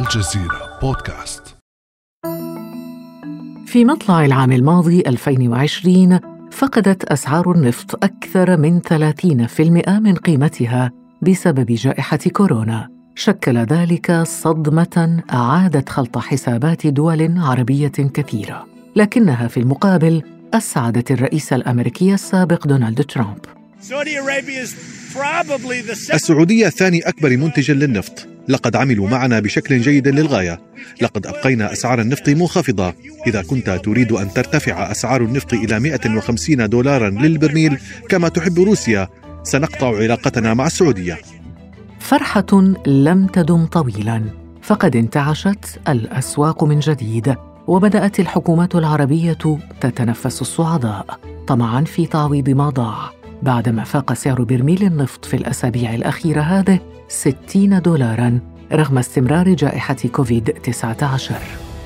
الجزيرة بودكاست. في مطلع العام الماضي 2020 فقدت أسعار النفط أكثر من 30% من قيمتها بسبب جائحة كورونا. شكل ذلك صدمة أعادت خلط حسابات دول عربية كثيرة لكنها في المقابل أسعدت الرئيس الأمريكي السابق دونالد ترامب. السعودية ثاني أكبر منتج للنفط. لقد عملوا معنا بشكل جيد للغاية. لقد أبقينا أسعار النفط منخفضة. إذا كنت تريد أن ترتفع أسعار النفط إلى 150 دولارا للبرميل كما تحب روسيا سنقطع علاقتنا مع السعودية. فرحة لم تدم طويلا. فقد انتعشت الأسواق من جديد وبدأت الحكومات العربية تتنفس الصعداء. طمعا في تعويض ما ضاع. بعدما فاق سعر برميل النفط في الأسابيع الأخيرة هذه 60 دولارا رغم استمرار جائحة كوفيد-19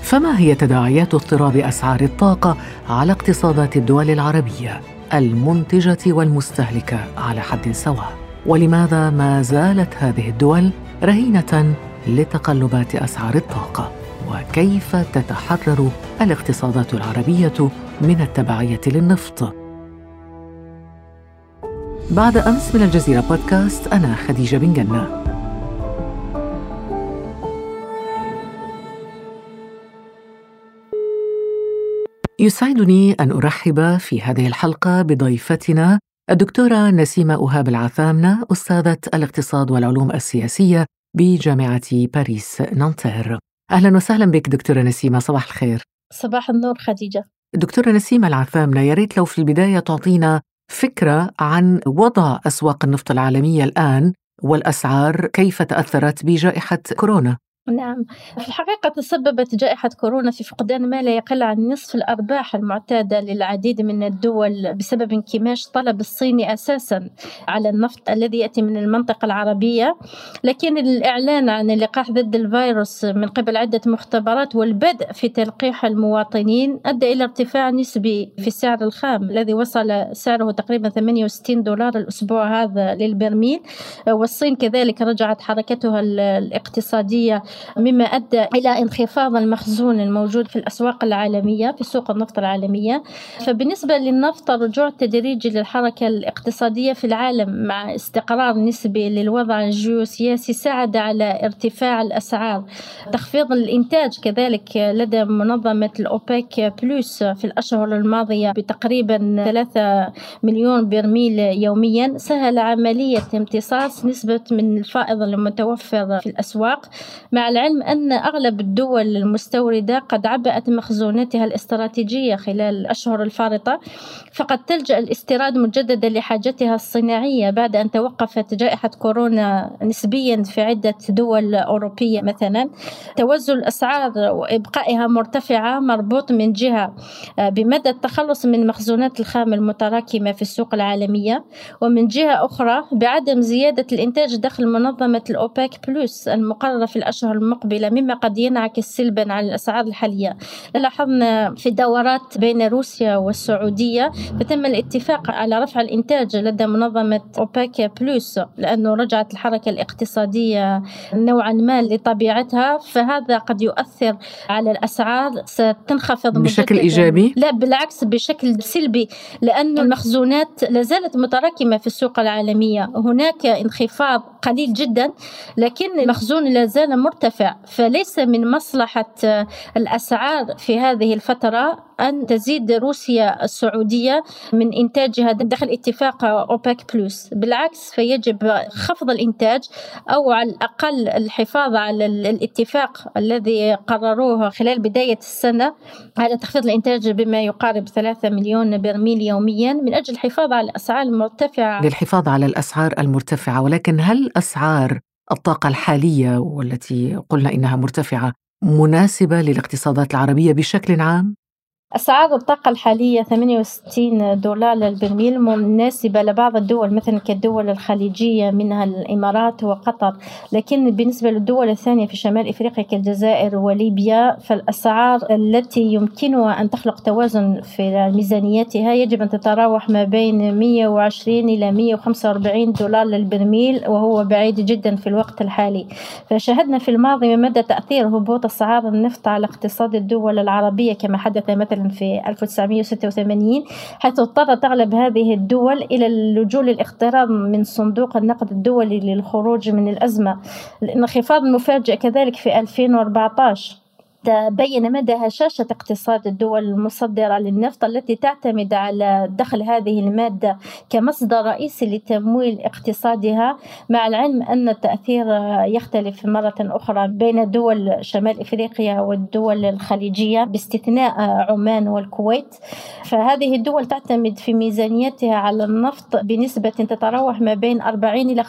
فما هي تداعيات اضطراب أسعار الطاقة على اقتصادات الدول العربية المنتجة والمستهلكة على حد سواء؟ ولماذا ما زالت هذه الدول رهينة لتقلبات أسعار الطاقة؟ وكيف تتحرر الاقتصادات العربية من التبعية للنفط؟ بعد أمس من الجزيرة بودكاست أنا خديجة بن جنة. يسعدني أن أرحب في هذه الحلقة بضيفتنا الدكتورة نسيمة أهاب العثامنة أستاذة الاقتصاد والعلوم السياسية بجامعة باريس نانتير. أهلا وسهلا بك دكتورة نسيمة صباح الخير. صباح النور خديجة. دكتورة نسيمة العثامنة يا ريت لو في البداية تعطينا فكرة عن وضع أسواق النفط العالمية الآن والأسعار كيف تأثرت بجائحة كورونا. نعم. في الحقيقة تسببت جائحة كورونا في فقدان ما لا يقل عن نصف الأرباح المعتادة للعديد من الدول بسبب انكماش طلب الصيني أساسا على النفط الذي يأتي من المنطقة العربية. لكن الإعلان عن اللقاح ضد الفيروس من قبل عدة مختبرات والبدء في تلقيح المواطنين أدى إلى ارتفاع نسبي في السعر الخام الذي وصل سعره تقريبا 68 دولار الأسبوع هذا للبرميل. والصين كذلك رجعت حركتها الاقتصادية مما أدى إلى انخفاض المخزون الموجود في الأسواق العالمية في سوق النفط العالمية. فبالنسبة للنفط الرجوع التدريجي للحركة الاقتصادية في العالم مع استقرار نسبي للوضع الجيوسياسي ساعد على ارتفاع الأسعار. تخفيض الإنتاج كذلك لدى منظمة الأوبك بلوس في الأشهر الماضية بتقريبا 3 مليون برميل يوميا. سهل عملية امتصاص نسبة من الفائض المتوفر في الأسواق مع العلم أن أغلب الدول المستوردة قد عبأت مخزوناتها الاستراتيجية خلال الأشهر الفارطة فقد تلجأ الاستيراد مجددا لحاجتها الصناعية بعد أن توقفت جائحة كورونا نسبيا في عدة دول أوروبية مثلا. توزن الأسعار وإبقائها مرتفعة مربوط من جهة بمدى التخلص من مخزونات الخام المتراكمة في السوق العالمية ومن جهة أخرى بعدم زيادة الإنتاج داخل منظمة الأوبك بلوس المقررة في الأشهر المقبلة مما قد ينعكس سلبا على الأسعار الحالية. لاحظنا في دورات بين روسيا والسعودية فتم الاتفاق على رفع الإنتاج لدى منظمة أوبك بلوس لأنه رجعت الحركة الاقتصادية نوعا ما لطبيعتها فهذا قد يؤثر على الأسعار. ستنخفض بشكل إيجابي؟ لا بالعكس بشكل سلبي لأن المخزونات لازالت متراكمة في السوق العالمية. هناك انخفاض قليل جدا لكن المخزون لا زال مرتفع فليس من مصلحة الأسعار في هذه الفترة أن تزيد روسيا السعودية من إنتاجها داخل اتفاق أوبك بلوس. بالعكس فيجب خفض الإنتاج أو على الأقل الحفاظ على الاتفاق الذي قرروه خلال بداية السنة على تخفيض الإنتاج بما يقارب 3 مليون برميل يوميا من أجل الحفاظ على الأسعار المرتفعة. للحفاظ على الأسعار المرتفعة ولكن هل أسعار الطاقة الحالية والتي قلنا إنها مرتفعة مناسبة للاقتصادات العربية بشكل عام؟ أسعار الطاقة الحالية 68 دولار للبرميل مناسبة لبعض الدول مثل كالدول الخليجية منها الإمارات وقطر. لكن بالنسبة للدول الثانية في شمال إفريقيا كالجزائر وليبيا فالأسعار التي يمكنها أن تخلق توازن في ميزانيتها يجب أن تتراوح ما بين 120 إلى 145 دولار للبرميل وهو بعيد جدا في الوقت الحالي. فشاهدنا في الماضي مدى تأثير هبوط أسعار النفط على اقتصاد الدول العربية كما حدث مثلا في 1986 حيث اضطرت أغلب هذه الدول إلى اللجوء للاقتراب من صندوق النقد الدولي للخروج من الأزمة الانخفاض المفاجئ كذلك في 2014 بين مدى هشاشة اقتصاد الدول المصدرة للنفط التي تعتمد على دخل هذه المادة كمصدر رئيسي لتمويل اقتصادها مع العلم أن التأثير يختلف مرة أخرى بين دول شمال إفريقيا والدول الخليجية باستثناء عمان والكويت. فهذه الدول تعتمد في ميزانيتها على النفط بنسبة تتراوح ما بين 40 إلى 95%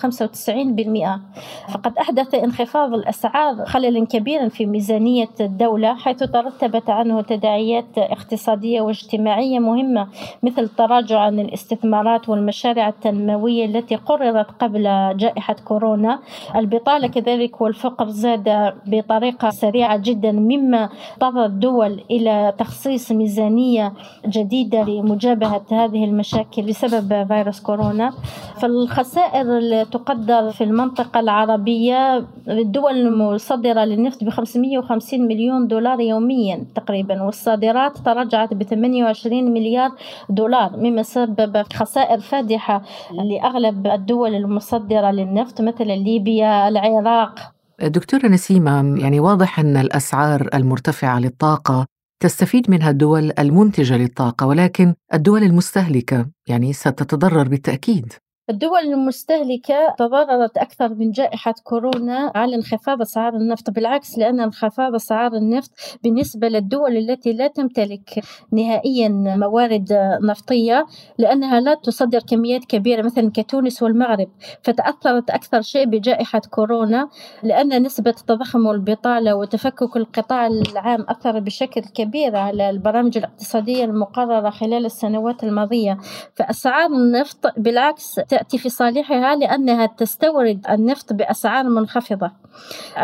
فقد أحدث انخفاض الأسعار خللا كبيرا في ميزانية الدولة الدولة حيث ترتبت عنه تداعيات اقتصادية واجتماعية مهمة مثل التراجع عن الاستثمارات والمشاريع التنموية التي قررت قبل جائحة كورونا. البطالة كذلك والفقر زاد بطريقة سريعة جدا مما اضطر الدول إلى تخصيص ميزانية جديدة لمجابهة هذه المشاكل بسبب فيروس كورونا. فالخسائر اللي تقدر في المنطقة العربية الدول المصدرة للنفط ب 550 مليون مليون دولار يوميا تقريبا والصادرات تراجعت ب 28 مليار دولار مما سبب خسائر فادحة لأغلب الدول المصدرة للنفط مثل ليبيا العراق. دكتورة نسيمة يعني واضح أن الأسعار المرتفعة للطاقة تستفيد منها الدول المنتجة للطاقة ولكن الدول المستهلكة يعني ستتضرر بالتأكيد. الدول المستهلكة تضررت أكثر من جائحة كورونا على انخفاض أسعار النفط بالعكس لأن انخفاض أسعار النفط بالنسبة للدول التي لا تمتلك نهائيا موارد نفطية لأنها لا تصدر كميات كبيرة مثلا كتونس والمغرب. فتأثرت أكثر شيء بجائحة كورونا لأن نسبة التضخم والبطالة وتفكك القطاع العام أثر بشكل كبير على البرامج الاقتصادية المقررة خلال السنوات الماضية. فأسعار النفط بالعكس تأتي في صالحها لأنها تستورد النفط بأسعار منخفضة.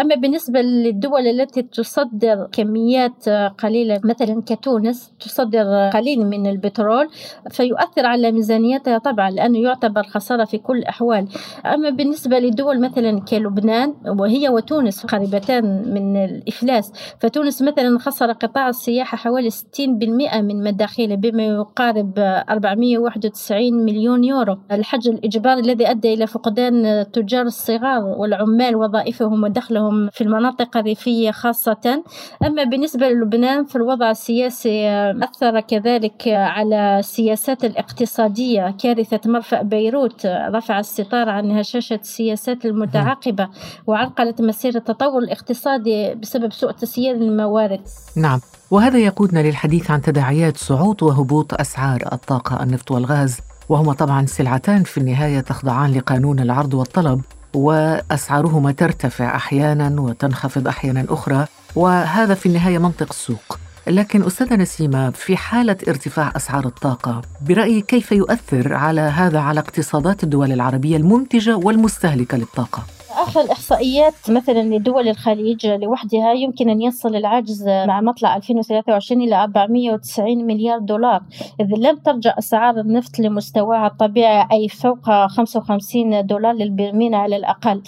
أما بالنسبة للدول التي تصدر كميات قليلة مثلا كتونس تصدر قليل من البترول فيؤثر على ميزانيتها طبعا لأنه يعتبر خسارة في كل الأحوال. أما بالنسبة لدول مثلا كلبنان وهي وتونس قريبتان من الإفلاس فتونس مثلا خسر قطاع السياحة حوالي 60% من مداخله بما يقارب 491 مليون يورو. الحج الإجباري الذي أدى إلى فقدان التجار الصغار والعمال وظائفهم ودخلهم في المناطق الريفية خاصة. أما بالنسبة للبنان فالوضع السياسي أثر كذلك على السياسات الاقتصادية كارثة مرفأ بيروت. رفع الستار عن هشاشة السياسات المتعاقبة وعرقلت مسيرة التطور الاقتصادي بسبب سوء تسيير الموارد. نعم وهذا يقودنا للحديث عن تداعيات صعود وهبوط أسعار الطاقة النفط والغاز. وهما طبعا سلعتان في النهاية تخضعان لقانون العرض والطلب وأسعارهما ترتفع أحيانا وتنخفض أحيانا أخرى وهذا في النهاية منطق السوق. لكن أستاذة نسيمة في حالة ارتفاع أسعار الطاقة برايك كيف يؤثر على هذا على اقتصادات الدول العربية المنتجة والمستهلكة للطاقة؟ آخر الإحصائيات مثلا لدول الخليج لوحدها يمكن أن يصل العجز مع مطلع 2023 إلى 490 مليار دولار. إذا لم ترجع أسعار النفط لمستواها الطبيعي أي فوق 55 دولار للبرميل على الأقل.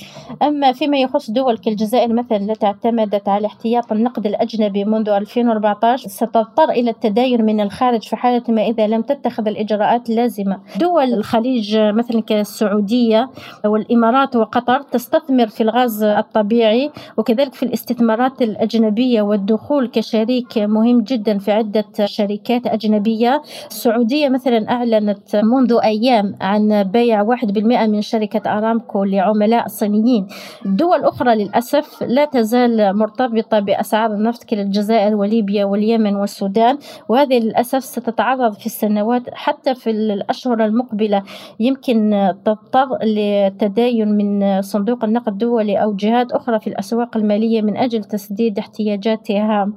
أما فيما يخص دول كالجزائر مثلا التي اعتمدت على احتياط النقد الأجنبي منذ 2014 ستضطر إلى التداين من الخارج في حالة ما إذا لم تتخذ الإجراءات اللازمة دول الخليج مثلا كالسعودية والإمارات وقطر تستطيع تستثمر في الغاز الطبيعي وكذلك في الاستثمارات الأجنبية والدخول كشريك مهم جدا في عدة شركات أجنبية. السعودية مثلا أعلنت منذ أيام عن بيع واحد بالمئة من شركة أرامكو لعملاء صينيين. دول أخرى للأسف لا تزال مرتبطة بأسعار النفط كالجزائر وليبيا واليمن والسودان وهذه للأسف ستتعرض في السنوات حتى في الأشهر المقبلة. يمكن تضطر للتداين من صندوق نقد دولي أو جهات أخرى في الأسواق المالية من أجل تسديد احتياجاتها.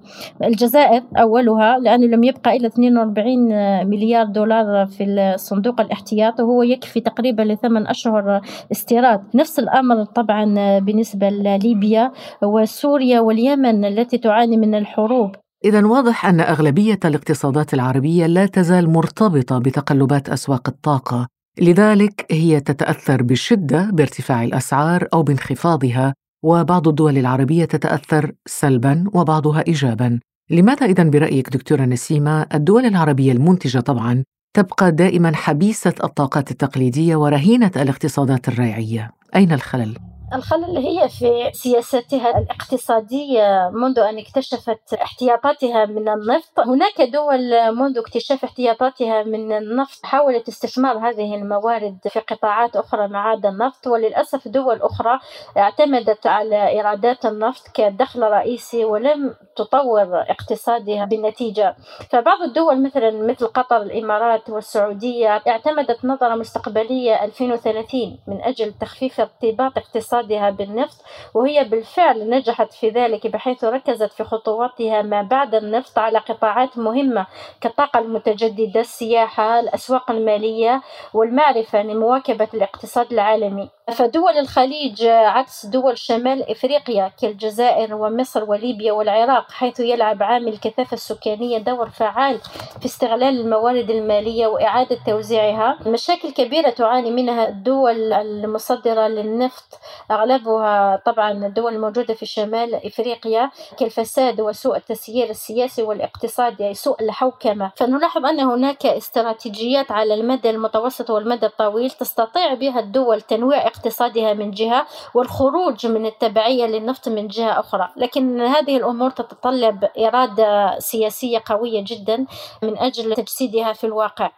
الجزائر أولها لأنه لم يبقى إلا 42 مليار دولار في الصندوق الاحتياطي وهو يكفي تقريبا لثمان أشهر استيراد. نفس الأمر طبعا بالنسبة لليبيا وسوريا واليمن التي تعاني من الحروب. إذا واضح أن أغلبية الاقتصادات العربية لا تزال مرتبطة بتقلبات أسواق الطاقة، لذلك هي تتأثر بشدة بارتفاع الأسعار أو بانخفاضها، وبعض الدول العربية تتأثر سلبا وبعضها إيجابا. لماذا إذا برأيك دكتورة نسيمة الدول العربية المنتجة طبعا تبقى دائما حبيسة الطاقات التقليدية ورهينة الاقتصادات الريعية؟ أين الخلل؟ الخلل هي في سياستها الاقتصادية منذ أن اكتشفت احتياطاتها من النفط. هناك دول منذ اكتشاف احتياطاتها من النفط حاولت استثمار هذه الموارد في قطاعات أخرى ما عدا النفط وللأسف دول أخرى اعتمدت على إيرادات النفط كدخل رئيسي ولم تطور اقتصادها بالنتيجة فبعض الدول مثلا مثل قطر الإمارات والسعودية اعتمدت نظرة مستقبلية 2030 من أجل تخفيف ارتباط اقتصادي اقتصادها بالنفط وهي بالفعل نجحت في ذلك بحيث ركزت في خطواتها ما بعد النفط على قطاعات مهمة كالطاقة المتجددة السياحة الأسواق المالية والمعرفة لمواكبة الاقتصاد العالمي. فدول الخليج عكس دول شمال إفريقيا كالجزائر ومصر وليبيا والعراق حيث يلعب عامل الكثافه السكانية دور فعال في استغلال الموارد المالية وإعادة توزيعها. مشاكل كبيرة تعاني منها الدول المصدرة للنفط أغلبها طبعا الدول الموجودة في شمال إفريقيا كالفساد وسوء التسيير السياسي والاقتصادي سوء الحوكمة. فنلاحظ أن هناك استراتيجيات على المدى المتوسط والمدى الطويل تستطيع بها الدول تنويع اقتصادها من جهة والخروج من التبعية للنفط من جهة أخرى. لكن هذه الأمور تتطلب إرادة سياسية قوية جدا من أجل تجسيدها في الواقع.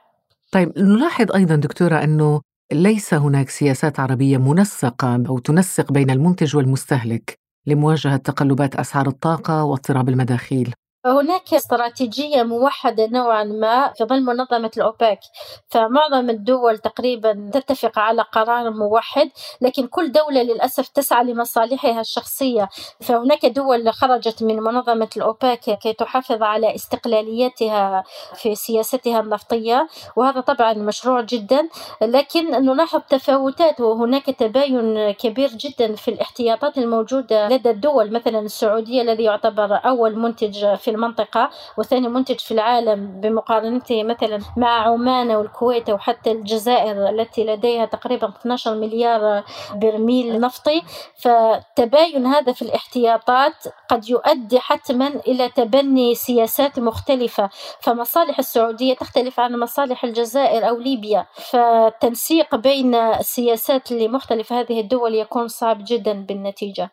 طيب نلاحظ أيضا دكتورة أنه ليس هناك سياسات عربية منسقة أو تنسق بين المنتج والمستهلك لمواجهة تقلبات أسعار الطاقة واضطراب المداخيل. هناك استراتيجية موحدة نوعا ما في ظل منظمة الأوبك فمعظم الدول تقريبا تتفق على قرار موحد لكن كل دولة للأسف تسعى لمصالحها الشخصية. فهناك دول خرجت من منظمة الأوبك كي تحافظ على استقلاليتها في سياستها النفطية وهذا طبعا مشروع جدا. لكن نلاحظ تفاوتات وهناك تباين كبير جدا في الاحتياطات الموجودة لدى الدول مثلا السعودية الذي يعتبر أول منتج في المنطقة وثاني منتج في العالم بمقارنته مثلا مع عمان والكويت وحتى الجزائر التي لديها تقريبا 12 مليار برميل نفطي. فتباين هذا في الاحتياطات قد يؤدي حتما إلى تبني سياسات مختلفة. فمصالح السعودية تختلف عن مصالح الجزائر أو ليبيا. فالتنسيق بين السياسات لمختلف هذه الدول يكون صعب جدا بالنتيجة.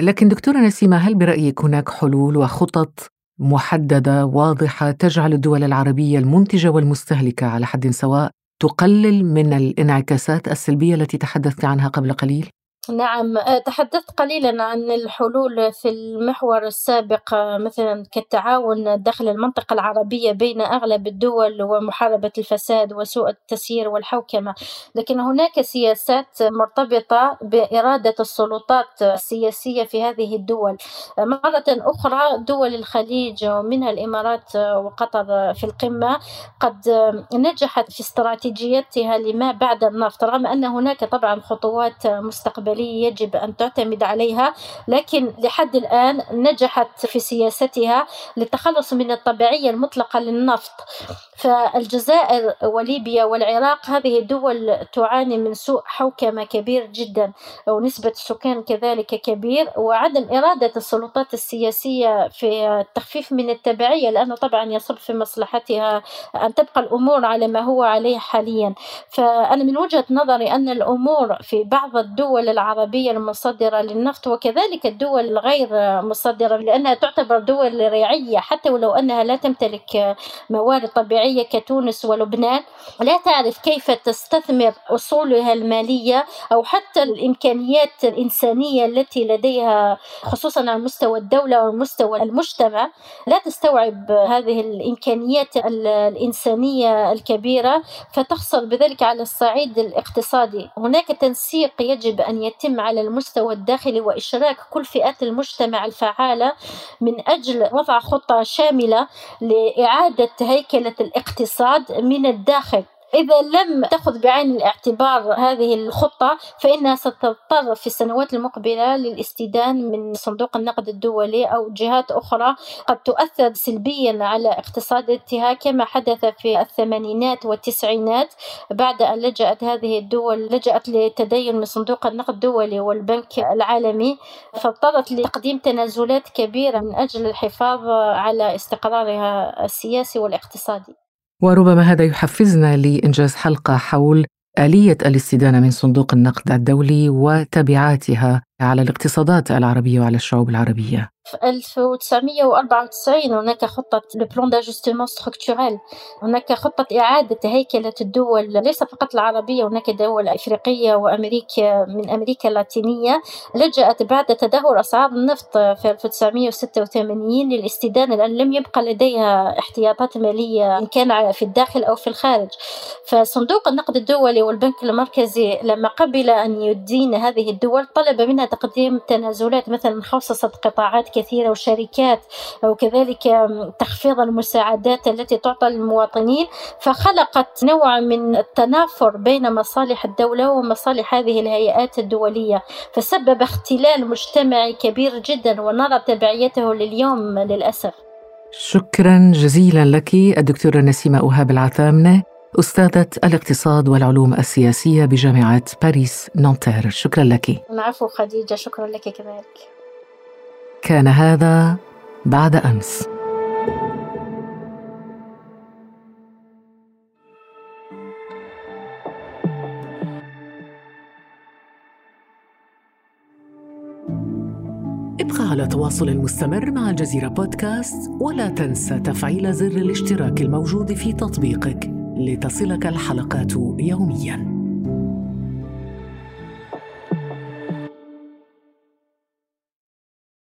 لكن دكتورة نسيمة هل برأيك هناك حلول وخطط محددة واضحة تجعل الدول العربية المنتجة والمستهلكة على حد سواء تقلل من الانعكاسات السلبية التي تحدثت عنها قبل قليل؟ نعم. آه، تحدثت قليلا عن الحلول في المحور السابق آه، مثلا كالتعاون داخل المنطقة العربية بين أغلب الدول ومحاربة الفساد وسوء التسيير والحوكمة. لكن هناك سياسات مرتبطة بإرادة السلطات السياسية في هذه الدول. مرة أخرى دول الخليج ومنها الإمارات وقطر في القمة قد نجحت في استراتيجيتها لما بعد النفط رغم أن هناك طبعا خطوات مستقبلية الدولية يجب أن تعتمد عليها لكن لحد الآن نجحت في سياستها للتخلص من الطبيعية المطلقة للنفط. فالجزائر وليبيا والعراق هذه الدول تعاني من سوء حوكمة كبير جدا ونسبة السكان كذلك كبير وعدم إرادة السلطات السياسية في التخفيف من التبعية لأنه طبعا يصب في مصلحتها أن تبقى الأمور على ما هو عليه حاليا. فأنا من وجهة نظري أن الأمور في بعض الدول العربية المصدرة للنفط وكذلك الدول الغير مصدرة لأنها تعتبر دول ريعية حتى ولو أنها لا تمتلك موارد طبيعية كتونس ولبنان. لا تعرف كيف تستثمر أصولها المالية أو حتى الإمكانيات الإنسانية التي لديها خصوصا على مستوى الدولة ومستوى المجتمع. لا تستوعب هذه الإمكانيات الإنسانية الكبيرة فتخسر بذلك على الصعيد الاقتصادي. هناك تنسيق يجب أن يتم على المستوى الداخلي وإشراك كل فئات المجتمع الفعالة من أجل وضع خطة شاملة لإعادة هيكلة الاقتصاد من الداخل. إذا لم تأخذ بعين الاعتبار هذه الخطة فإنها ستضطر في السنوات المقبلة للاستدان من صندوق النقد الدولي أو جهات أخرى. قد تؤثر سلبيا على اقتصادها كما حدث في الثمانينات والتسعينات بعد أن لجأت هذه الدول لجأت للتدين من صندوق النقد الدولي والبنك العالمي فاضطرت لتقديم تنازلات كبيرة من أجل الحفاظ على استقرارها السياسي والاقتصادي. وربما هذا يحفزنا لإنجاز حلقة حول آلية الاستدانة من صندوق النقد الدولي وتبعاتها. على الاقتصادات العربية وعلى الشعوب العربية. في 1994 هناك خطة plan d'ajustement structurel هناك خطة إعادة هيكلة الدول ليس فقط العربية هناك دول أفريقية وأمريكا من أمريكا اللاتينية. لجأت بعد تدهور أسعار النفط في 1986 للاستدانة لأن لم يبقى لديها احتياطات مالية إن كان في الداخل أو في الخارج. فصندوق النقد الدولي والبنك المركزي لما قبل أن يدين هذه الدول طلب منها تقديم تنازلات مثلا خصصت قطاعات كثيرة وشركات وكذلك تخفيض المساعدات التي تعطى للمواطنين. فخلقت نوع من التنافر بين مصالح الدولة ومصالح هذه الهيئات الدولية. فسبب اختلال مجتمعي كبير جدا ونرى تبعيته لليوم للأسف. شكرا جزيلا لك الدكتورة نسيمة أوهاب العثامنة. أستاذة الاقتصاد والعلوم السياسية بجامعة باريس نونتير شكرا لك. العفو خديجة شكرا لك كذلك. كان هذا بعد أمس. ابقى على تواصل مستمر مع الجزيرة بودكاست ولا تنسى تفعيل زر الاشتراك الموجود في تطبيقك. لتصلك الحلقات يومياً.